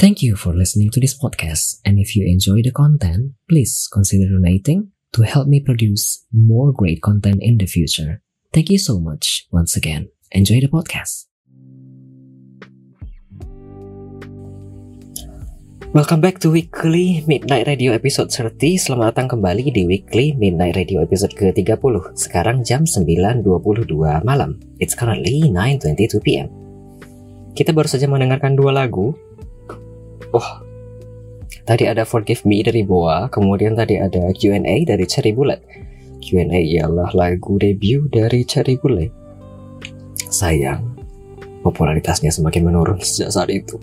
Thank you for listening to this podcast, and if you enjoy the content, please consider donating to help me produce more great content in the future. Thank you so much once again. Enjoy the podcast. Welcome back to Weekly Midnight Radio episode 30 Selamat datang kembali di Weekly Midnight Radio episode ke-30 Sekarang jam 9.22 malam It's currently 9.22pm Kita baru saja mendengarkan dua lagu Oh, tadi ada Forgive Me dari Boa, kemudian tadi ada Q&A dari Cherry Bullet. Q&A ialah lagu debut dari Cherry Bullet. Sayang, popularitasnya semakin menurun sejak saat itu.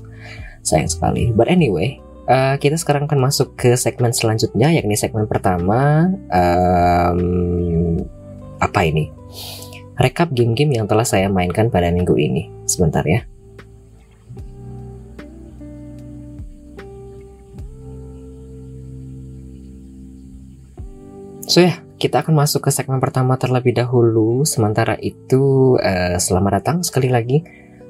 Sayang sekali. But anyway, uh, kita sekarang akan masuk ke segmen selanjutnya, yakni segmen pertama. Um, apa ini? Rekap game-game yang telah saya mainkan pada minggu ini. Sebentar ya. So ya, kita akan masuk ke segmen pertama terlebih dahulu. Sementara itu, uh, selamat datang sekali lagi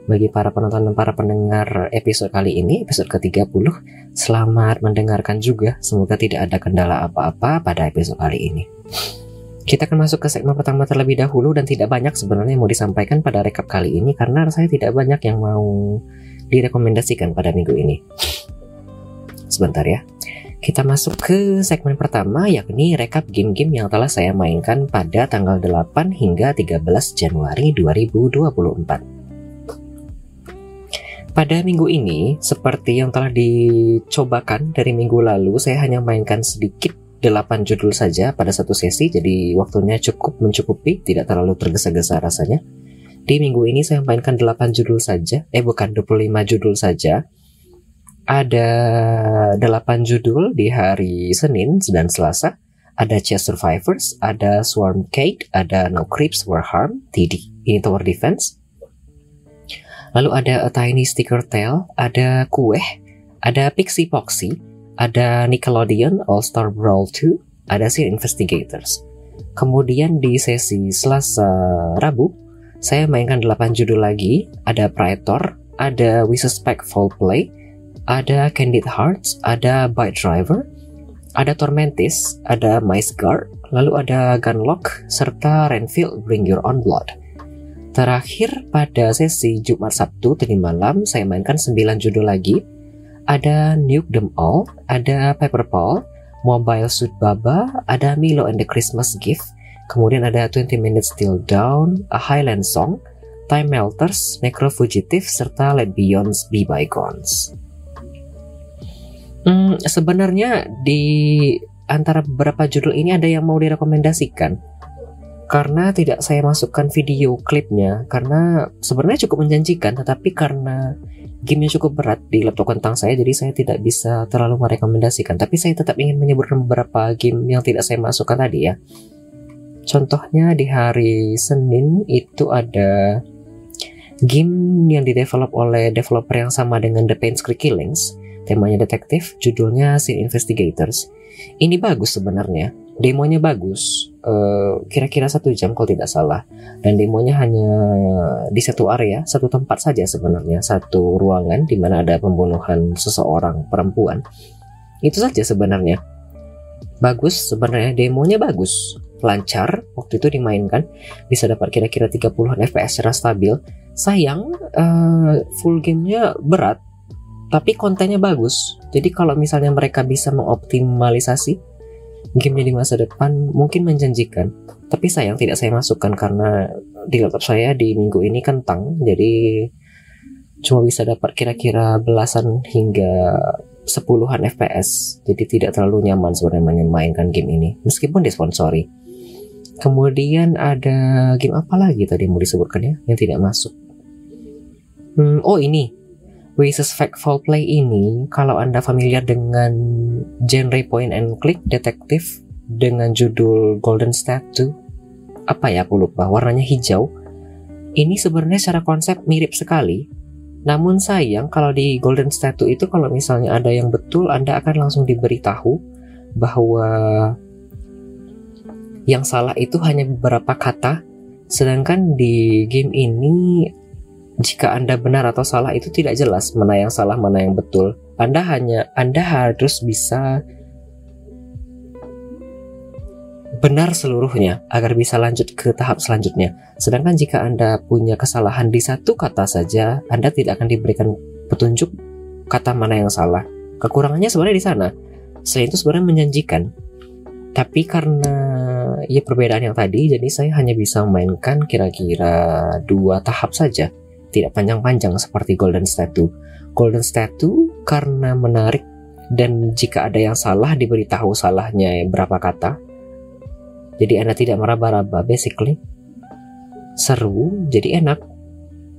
bagi para penonton dan para pendengar episode kali ini, episode ke-30. Selamat mendengarkan juga, semoga tidak ada kendala apa-apa pada episode kali ini. Kita akan masuk ke segmen pertama terlebih dahulu dan tidak banyak sebenarnya yang mau disampaikan pada rekap kali ini karena saya tidak banyak yang mau direkomendasikan pada minggu ini. Sebentar ya. Kita masuk ke segmen pertama yakni rekap game-game yang telah saya mainkan pada tanggal 8 hingga 13 Januari 2024. Pada minggu ini, seperti yang telah dicobakan dari minggu lalu, saya hanya mainkan sedikit 8 judul saja pada satu sesi, jadi waktunya cukup mencukupi, tidak terlalu tergesa-gesa rasanya. Di minggu ini saya mainkan 8 judul saja, eh bukan 25 judul saja, ada 8 judul di hari Senin dan Selasa. Ada Chess Survivors, ada Swarm Kate, ada No Creeps Were Harm, TD, ini Tower Defense. Lalu ada A Tiny Sticker Tale, ada Kue, ada Pixie Poxy, ada Nickelodeon All Star Brawl 2, ada Sea Investigators. Kemudian di sesi Selasa Rabu, saya mainkan 8 judul lagi, ada Praetor, ada We Suspect Foul Play, ada Candid Hearts, ada Bite Driver, ada Tormentis, ada Mice Guard, lalu ada Gunlock, serta Renfield Bring Your Own Blood. Terakhir pada sesi Jumat Sabtu tadi malam saya mainkan 9 judul lagi. Ada Nuke Them All, ada Paper Paul, Mobile Suit Baba, ada Milo and the Christmas Gift, kemudian ada 20 Minutes Till Down, A Highland Song, Time Melters, Necro Fugitive, serta Let Beyonds Be Bygones. Hmm, sebenarnya di antara beberapa judul ini ada yang mau direkomendasikan. Karena tidak saya masukkan video klipnya karena sebenarnya cukup menjanjikan tetapi karena gamenya cukup berat di laptop kentang saya jadi saya tidak bisa terlalu merekomendasikan. Tapi saya tetap ingin menyebutkan beberapa game yang tidak saya masukkan tadi ya. Contohnya di hari Senin itu ada game yang didevelop oleh developer yang sama dengan The Pain Creek Killings temanya detektif, judulnya Scene Investigators. Ini bagus sebenarnya, demonya bagus, uh, kira-kira satu jam kalau tidak salah, dan demonya hanya di satu area, satu tempat saja sebenarnya, satu ruangan di mana ada pembunuhan seseorang perempuan. Itu saja sebenarnya. Bagus sebenarnya, demonya bagus, lancar waktu itu dimainkan. Bisa dapat kira-kira 30-an fps secara stabil. Sayang uh, full gamenya berat tapi kontennya bagus. Jadi kalau misalnya mereka bisa mengoptimalisasi gamenya di masa depan mungkin menjanjikan. Tapi sayang tidak saya masukkan karena di laptop saya di minggu ini kentang, jadi cuma bisa dapat kira-kira belasan hingga sepuluhan FPS. Jadi tidak terlalu nyaman sebenarnya memainkan game ini, meskipun disponsori. Kemudian ada game apa lagi tadi mau disebutkan ya yang tidak masuk? Hmm, oh ini Oasis Factful Play ini, kalau Anda familiar dengan genre point and click detektif dengan judul Golden Statue, apa ya aku lupa, warnanya hijau. Ini sebenarnya secara konsep mirip sekali, namun sayang kalau di Golden Statue itu kalau misalnya ada yang betul, Anda akan langsung diberitahu bahwa yang salah itu hanya beberapa kata, sedangkan di game ini jika Anda benar atau salah itu tidak jelas mana yang salah, mana yang betul. Anda hanya Anda harus bisa benar seluruhnya agar bisa lanjut ke tahap selanjutnya. Sedangkan jika Anda punya kesalahan di satu kata saja, Anda tidak akan diberikan petunjuk kata mana yang salah. Kekurangannya sebenarnya di sana. Selain itu sebenarnya menjanjikan. Tapi karena ya perbedaan yang tadi, jadi saya hanya bisa memainkan kira-kira dua tahap saja tidak panjang-panjang seperti Golden Statue. Golden Statue karena menarik dan jika ada yang salah diberitahu salahnya berapa kata. Jadi Anda tidak meraba-raba basically. Seru, jadi enak.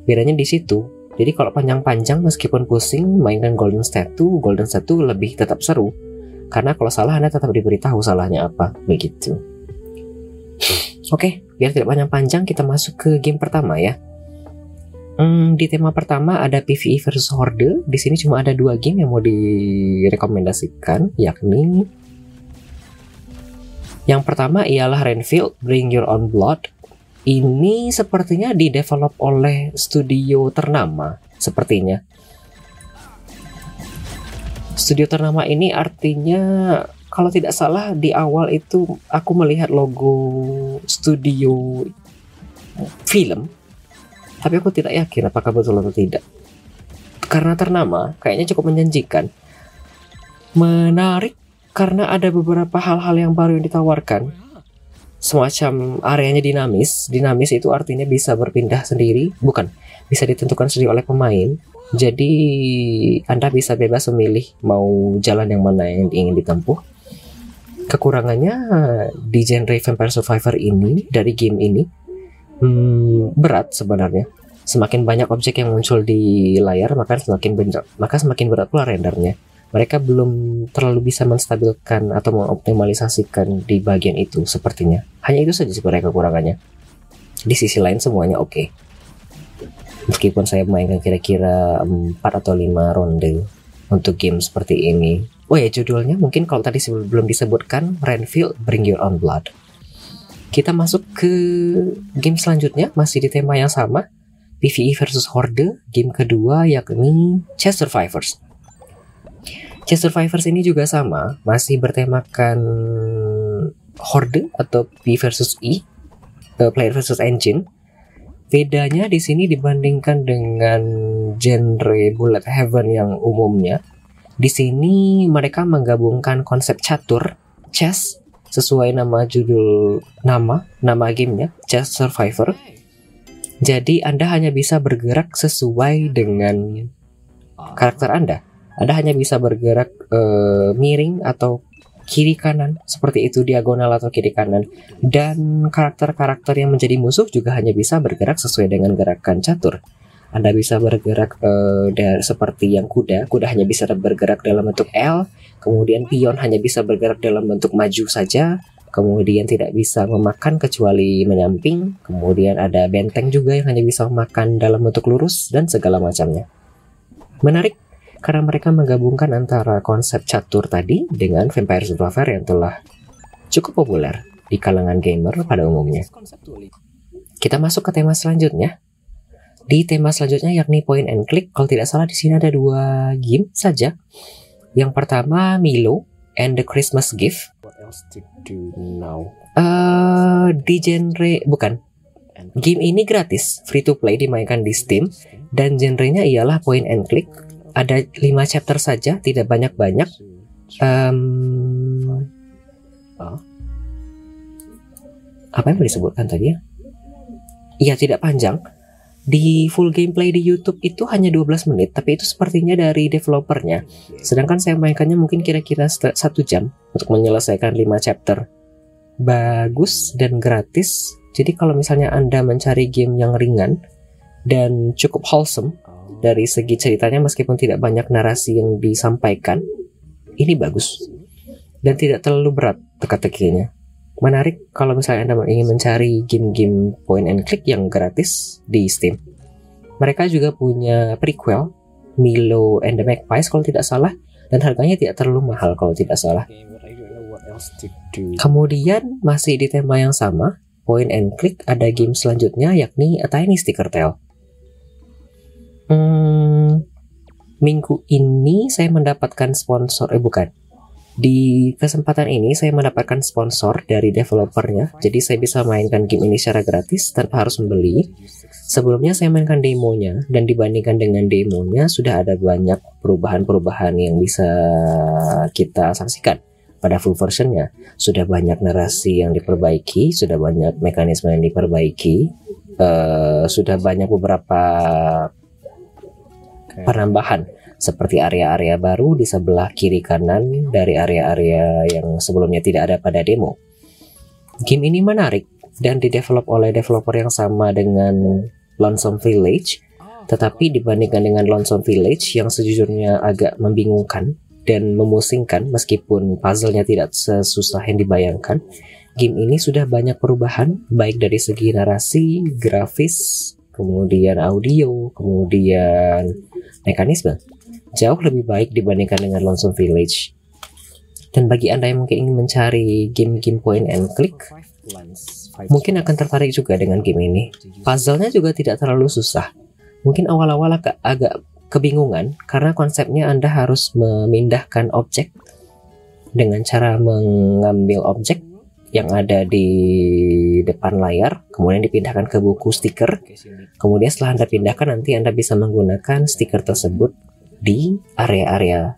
Bedanya di situ. Jadi kalau panjang-panjang meskipun pusing mainkan Golden Statue, Golden Statue lebih tetap seru. Karena kalau salah Anda tetap diberitahu salahnya apa, begitu. Oke, biar tidak panjang-panjang kita masuk ke game pertama ya. Hmm, di tema pertama ada PvE versus Horde. Di sini cuma ada dua game yang mau direkomendasikan, yakni yang pertama ialah Renfield Bring Your Own Blood. Ini sepertinya didevelop oleh studio ternama, sepertinya. Studio ternama ini artinya kalau tidak salah di awal itu aku melihat logo studio film tapi aku tidak yakin apakah betul atau tidak. Karena ternama, kayaknya cukup menjanjikan. Menarik karena ada beberapa hal-hal yang baru yang ditawarkan. Semacam areanya dinamis. Dinamis itu artinya bisa berpindah sendiri, bukan bisa ditentukan sendiri oleh pemain. Jadi Anda bisa bebas memilih mau jalan yang mana yang ingin ditempuh. Kekurangannya di genre Vampire Survivor ini dari game ini hmm, berat sebenarnya. Semakin banyak objek yang muncul di layar, maka semakin berat, maka semakin berat pula rendernya. Mereka belum terlalu bisa menstabilkan atau mengoptimalisasikan di bagian itu sepertinya. Hanya itu saja sebenarnya kekurangannya. Di sisi lain semuanya oke. Okay. Meskipun saya mainkan kira-kira 4 atau 5 ronde untuk game seperti ini. Oh ya judulnya mungkin kalau tadi belum disebutkan Renfield Bring Your Own Blood. Kita masuk ke game selanjutnya, masih di tema yang sama. PvE versus Horde, game kedua yakni Chess Survivors. Chess Survivors ini juga sama, masih bertemakan Horde atau P versus E, uh, player versus engine. Bedanya di sini dibandingkan dengan genre Bullet Heaven yang umumnya, di sini mereka menggabungkan konsep catur, chess, sesuai nama judul nama nama gamenya Chess Survivor. Jadi Anda hanya bisa bergerak sesuai dengan karakter Anda. Anda hanya bisa bergerak uh, miring atau kiri kanan seperti itu diagonal atau kiri kanan dan karakter-karakter yang menjadi musuh juga hanya bisa bergerak sesuai dengan gerakan catur. Anda bisa bergerak uh, dari, seperti yang kuda, kuda hanya bisa bergerak dalam bentuk L, kemudian pion hanya bisa bergerak dalam bentuk maju saja, kemudian tidak bisa memakan kecuali menyamping, kemudian ada benteng juga yang hanya bisa memakan dalam bentuk lurus dan segala macamnya. Menarik karena mereka menggabungkan antara konsep catur tadi dengan Vampire Survivor yang telah cukup populer di kalangan gamer pada umumnya. Kita masuk ke tema selanjutnya, di tema selanjutnya yakni point and click. Kalau tidak salah di sini ada dua game saja. Yang pertama Milo and the Christmas Gift. What else to do now? Uh, di genre bukan. Game ini gratis, free to play dimainkan di Steam dan genrenya ialah point and click. Ada 5 chapter saja, tidak banyak-banyak. Um, apa yang disebutkan tadi ya? Iya, tidak panjang di full gameplay di YouTube itu hanya 12 menit, tapi itu sepertinya dari developernya. Sedangkan saya mainkannya mungkin kira-kira satu jam untuk menyelesaikan 5 chapter. Bagus dan gratis. Jadi kalau misalnya Anda mencari game yang ringan dan cukup wholesome, dari segi ceritanya meskipun tidak banyak narasi yang disampaikan ini bagus dan tidak terlalu berat teka-tekinya menarik kalau misalnya Anda ingin mencari game-game point and click yang gratis di Steam. Mereka juga punya prequel Milo and the Magpies kalau tidak salah dan harganya tidak terlalu mahal kalau tidak salah. Kemudian masih di tema yang sama, point and click ada game selanjutnya yakni A Tiny Sticker Tale. Hmm, minggu ini saya mendapatkan sponsor eh bukan di kesempatan ini saya mendapatkan sponsor dari developernya, jadi saya bisa mainkan game ini secara gratis tanpa harus membeli. Sebelumnya saya mainkan demonya dan dibandingkan dengan demonya sudah ada banyak perubahan-perubahan yang bisa kita saksikan pada full versionnya. Sudah banyak narasi yang diperbaiki, sudah banyak mekanisme yang diperbaiki, uh, sudah banyak beberapa penambahan seperti area-area baru di sebelah kiri kanan dari area-area yang sebelumnya tidak ada pada demo. Game ini menarik dan didevelop oleh developer yang sama dengan Lonesome Village, tetapi dibandingkan dengan Lonesome Village yang sejujurnya agak membingungkan dan memusingkan meskipun puzzle-nya tidak sesusah yang dibayangkan, game ini sudah banyak perubahan baik dari segi narasi, grafis, kemudian audio, kemudian mekanisme jauh lebih baik dibandingkan dengan Lonesome Village. Dan bagi Anda yang mungkin ingin mencari game-game point and click, mungkin akan tertarik juga dengan game ini. Puzzle-nya juga tidak terlalu susah. Mungkin awal-awal agak, agak kebingungan karena konsepnya Anda harus memindahkan objek dengan cara mengambil objek yang ada di depan layar, kemudian dipindahkan ke buku stiker. Kemudian setelah Anda pindahkan nanti Anda bisa menggunakan stiker tersebut di area-area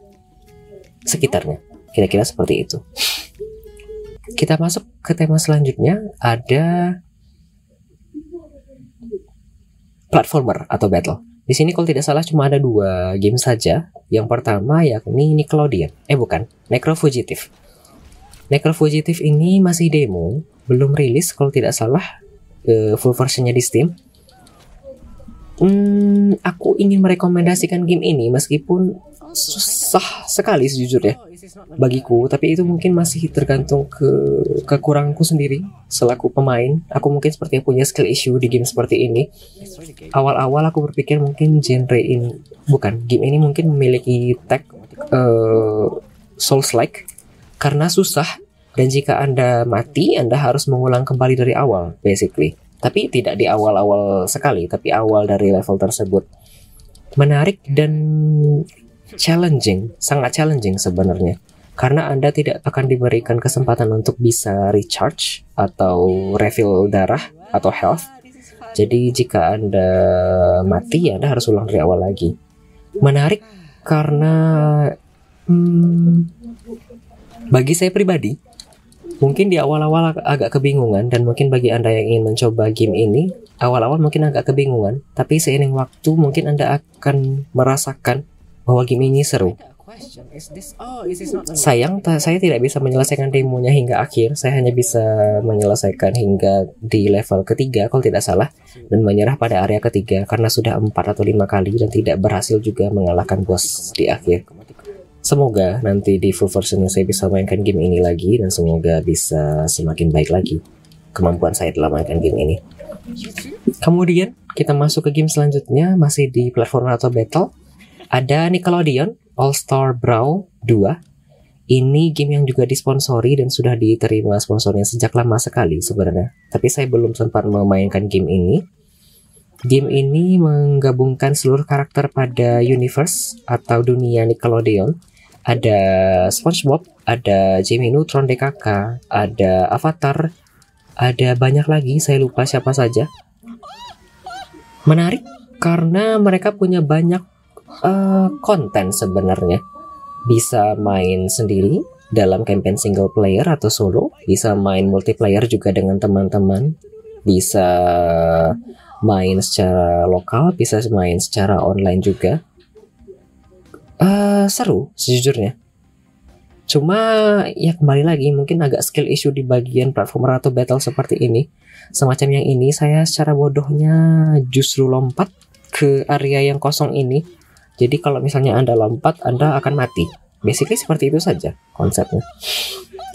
sekitarnya. Kira-kira seperti itu. Kita masuk ke tema selanjutnya ada platformer atau battle. Di sini kalau tidak salah cuma ada dua game saja. Yang pertama yakni Nickelodeon. Eh bukan, Necro Fugitive. Necro Fugitive ini masih demo, belum rilis kalau tidak salah uh, full versionnya di Steam. Hmm, aku ingin merekomendasikan game ini meskipun susah sekali sejujurnya bagiku tapi itu mungkin masih tergantung ke kekurangku sendiri selaku pemain. Aku mungkin seperti punya skill issue di game seperti ini. Awal-awal aku berpikir mungkin genre ini bukan game ini mungkin memiliki tag uh, souls like karena susah. Dan jika anda mati anda harus mengulang kembali dari awal basically tapi tidak di awal-awal sekali, tapi awal dari level tersebut. Menarik dan challenging, sangat challenging sebenarnya. Karena Anda tidak akan diberikan kesempatan untuk bisa recharge atau refill darah atau health. Jadi jika Anda mati, Anda harus ulang dari awal lagi. Menarik karena hmm, bagi saya pribadi, Mungkin di awal-awal agak kebingungan dan mungkin bagi Anda yang ingin mencoba game ini, awal-awal mungkin agak kebingungan, tapi seiring waktu mungkin Anda akan merasakan bahwa game ini seru. Sayang, saya tidak bisa menyelesaikan demonya hingga akhir. Saya hanya bisa menyelesaikan hingga di level ketiga, kalau tidak salah, dan menyerah pada area ketiga karena sudah empat atau lima kali dan tidak berhasil juga mengalahkan bos di akhir. Semoga nanti di full versionnya saya bisa mainkan game ini lagi dan semoga bisa semakin baik lagi kemampuan saya dalam mainkan game ini. Kemudian kita masuk ke game selanjutnya masih di platform atau battle. Ada Nickelodeon All Star Brawl 2. Ini game yang juga disponsori dan sudah diterima sponsornya sejak lama sekali sebenarnya. Tapi saya belum sempat memainkan game ini. Game ini menggabungkan seluruh karakter pada universe atau dunia Nickelodeon ada SpongeBob, ada Jimmy Neutron DKK, ada Avatar, ada banyak lagi, saya lupa siapa saja. Menarik karena mereka punya banyak uh, konten sebenarnya. Bisa main sendiri dalam campaign single player atau solo, bisa main multiplayer juga dengan teman-teman, bisa main secara lokal, bisa main secara online juga uh, seru sejujurnya cuma ya kembali lagi mungkin agak skill issue di bagian platformer atau battle seperti ini semacam yang ini saya secara bodohnya justru lompat ke area yang kosong ini. Jadi kalau misalnya Anda lompat, Anda akan mati. Basically seperti itu saja konsepnya.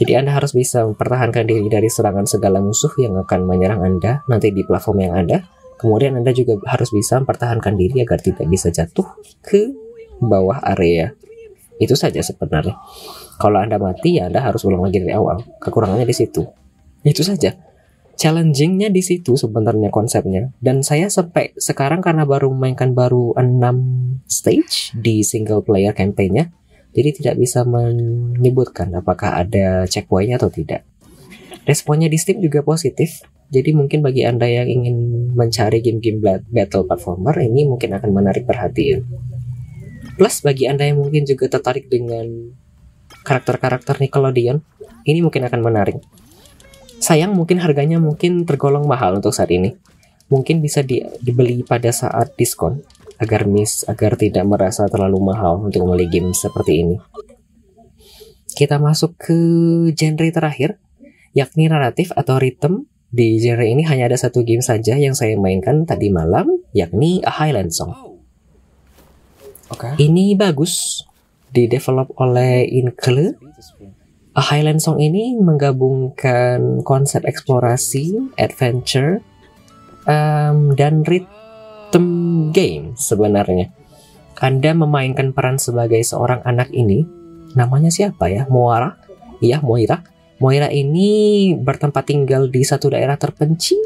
Jadi Anda harus bisa mempertahankan diri dari serangan segala musuh yang akan menyerang Anda nanti di platform yang ada. Kemudian Anda juga harus bisa mempertahankan diri agar tidak bisa jatuh ke bawah area. Itu saja sebenarnya. Kalau Anda mati ya Anda harus ulang lagi dari awal. Kekurangannya di situ. Itu saja challengingnya di situ sebenarnya konsepnya dan saya sampai sekarang karena baru memainkan baru 6 stage di single player campaignnya jadi tidak bisa menyebutkan apakah ada checkpointnya atau tidak responnya di Steam juga positif jadi mungkin bagi anda yang ingin mencari game-game battle platformer ini mungkin akan menarik perhatian plus bagi anda yang mungkin juga tertarik dengan karakter-karakter Nickelodeon ini mungkin akan menarik Sayang mungkin harganya mungkin tergolong mahal untuk saat ini. Mungkin bisa di, dibeli pada saat diskon agar miss agar tidak merasa terlalu mahal untuk membeli game seperti ini. Kita masuk ke genre terakhir, yakni naratif atau rhythm. Di genre ini hanya ada satu game saja yang saya mainkan tadi malam, yakni A Highland Song. Okay. Ini bagus, didevelop oleh Inkle A Highland Song ini menggabungkan konsep eksplorasi, adventure, um, dan rhythm game sebenarnya. Anda memainkan peran sebagai seorang anak ini, namanya siapa ya? Moira? Iya, Moira. Moira ini bertempat tinggal di satu daerah terpencil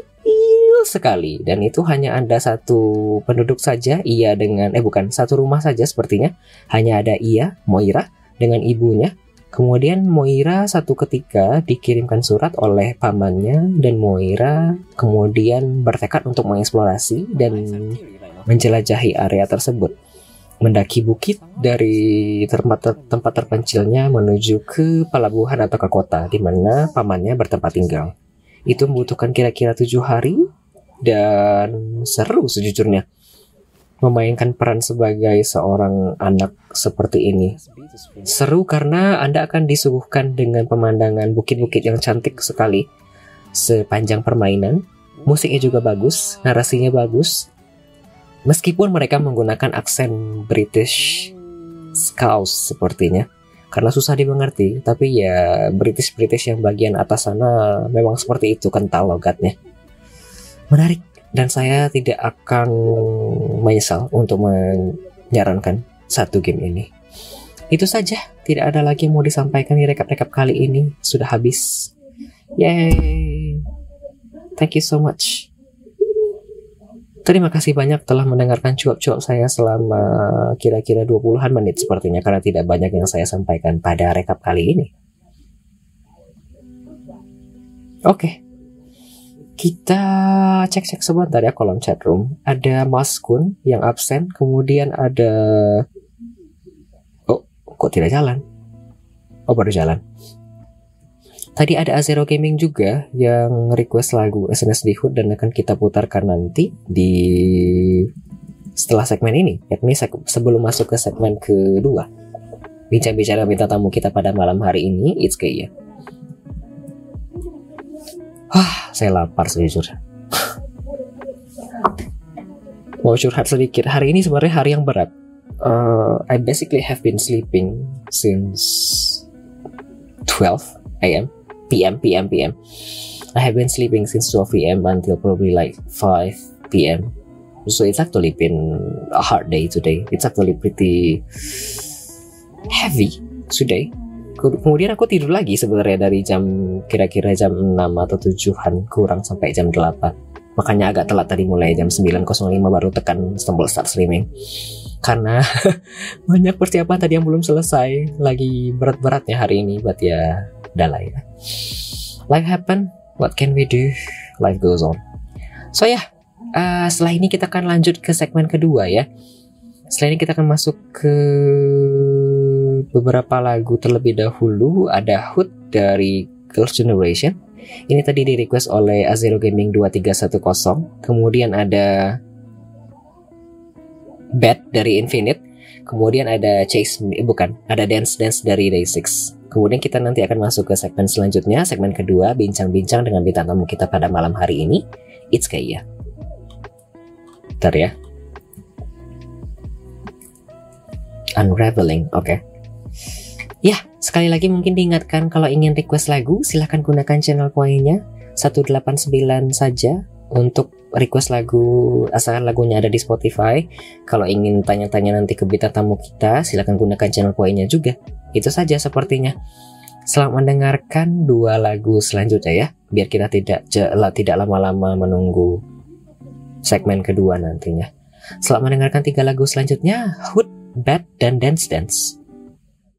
sekali dan itu hanya ada satu penduduk saja ia dengan eh bukan satu rumah saja sepertinya hanya ada ia Moira dengan ibunya Kemudian Moira satu ketika dikirimkan surat oleh pamannya dan Moira kemudian bertekad untuk mengeksplorasi dan menjelajahi area tersebut. Mendaki bukit dari tempat tempat terpencilnya menuju ke pelabuhan atau ke kota di mana pamannya bertempat tinggal. Itu membutuhkan kira-kira tujuh hari dan seru sejujurnya memainkan peran sebagai seorang anak seperti ini. Seru karena Anda akan disuguhkan dengan pemandangan bukit-bukit yang cantik sekali sepanjang permainan. Musiknya juga bagus, narasinya bagus. Meskipun mereka menggunakan aksen British Scouse sepertinya. Karena susah dimengerti, tapi ya British-British yang bagian atas sana memang seperti itu kental logatnya. Menarik dan saya tidak akan menyesal untuk menyarankan satu game ini. Itu saja, tidak ada lagi yang mau disampaikan di rekap-rekap kali ini. Sudah habis. Yay! Thank you so much. Terima kasih banyak telah mendengarkan cuap-cuap saya selama kira-kira 20-an menit sepertinya karena tidak banyak yang saya sampaikan pada rekap kali ini. Oke, okay. Kita cek-cek sebentar ya kolom chat room. Ada Mas Kun yang absen, kemudian ada Oh, kok tidak jalan? Oh, baru jalan. Tadi ada Azero Gaming juga yang request lagu SNSD Hood dan akan kita putarkan nanti di setelah segmen ini, yakni sebelum masuk ke segmen kedua. Bincang-bicara minta tamu kita pada malam hari ini, it's kayak ya. Wah, saya lapar sejujurnya. Mau curhat sedikit. Hari ini sebenarnya hari yang berat. Uh, I basically have been sleeping since 12 a.m. p.m. p.m. p.m. I have been sleeping since 12 p.m. until probably like 5 p.m. So it's actually been a hard day today. It's actually pretty heavy today kemudian aku tidur lagi sebenarnya dari jam kira-kira jam 6 atau 7-an kurang sampai jam 8 makanya agak telat tadi mulai jam 9.05 baru tekan tombol start streaming. Karena banyak persiapan tadi yang belum selesai. Lagi berat-beratnya hari ini buat ya udah lah ya. Life happen what can we do? Life goes on. So ya yeah, uh, setelah ini kita akan lanjut ke segmen kedua ya. Setelah ini kita akan masuk ke beberapa lagu terlebih dahulu ada Hood dari Girls' Generation. Ini tadi di request oleh Azero Gaming 2310. Kemudian ada Bad dari Infinite. Kemudian ada Chase eh, bukan, ada Dance Dance dari Day6. Kemudian kita nanti akan masuk ke segmen selanjutnya, segmen kedua, bincang-bincang dengan bintang tamu kita pada malam hari ini. It's kayak ya. Bentar ya. Unraveling, oke. Okay. Sekali lagi mungkin diingatkan kalau ingin request lagu, silahkan gunakan channel poinnya 189 saja untuk request lagu asalkan lagunya ada di Spotify. Kalau ingin tanya-tanya nanti ke bintang tamu kita, silahkan gunakan channel poinnya juga. Itu saja sepertinya. Selamat mendengarkan dua lagu selanjutnya ya, biar kita tidak tidak lama-lama menunggu segmen kedua nantinya. Selamat mendengarkan tiga lagu selanjutnya, Hood, Bad, dan Dance Dance.